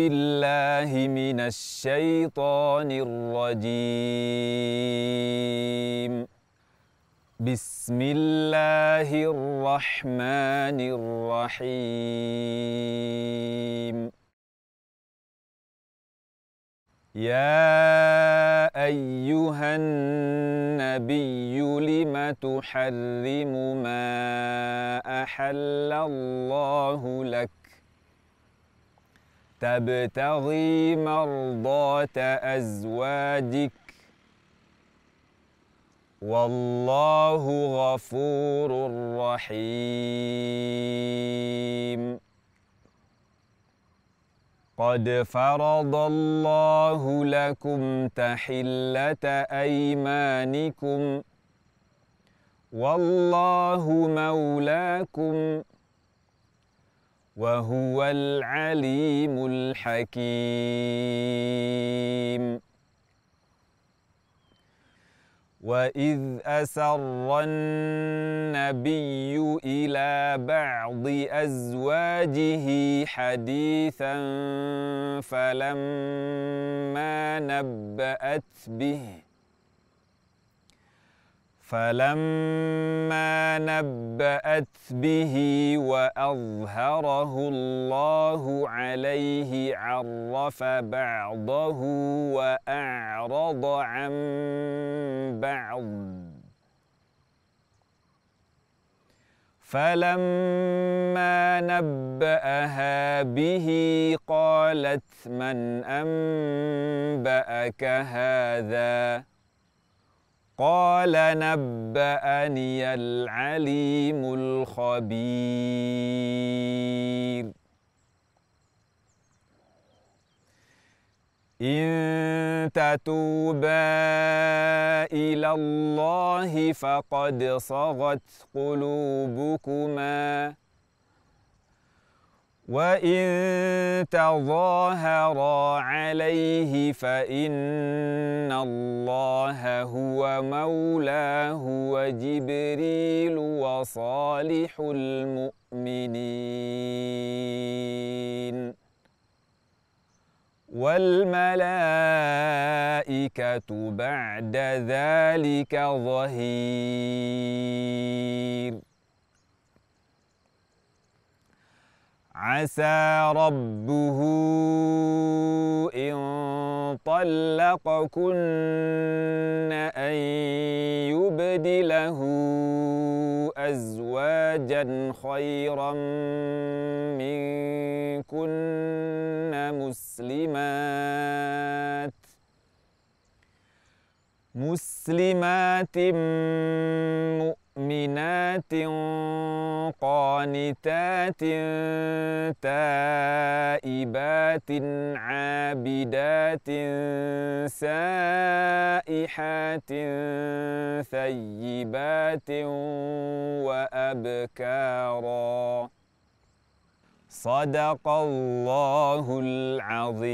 بالله من الشيطان الرجيم. بسم الله الرحمن الرحيم. يا أيها النبي لم تحرم ما أحل الله لك تبتغي مرضات أزواجك. والله غفور رحيم. قد فرض الله لكم تحلة أيمانكم. والله مولاكم وهو العليم الحكيم. وإذ أسر النبي إلى بعض أزواجه حديثا فلما نبأت به فلما نبأت به وأظهره الله عليه عرف بعضه وأعرض عن بعض. فلما نبأها به قالت من أنبأك هذا؟ قال نبأني العليم الخبير. إن تتوبا إلى الله فقد صغت قلوبكما. وإن تظاهرا عليه فإن الله هو مولاه وجبريل وصالح المؤمنين. والملائكة بعد ذلك ظهير. عسى ربه إن طلقكن أن يبدله أزواجا خيرا منكن مسلمات مسلمات مؤمنات قانتات تائبات عابدات سائحات ثيبات وأبكارا. صدق الله العظيم.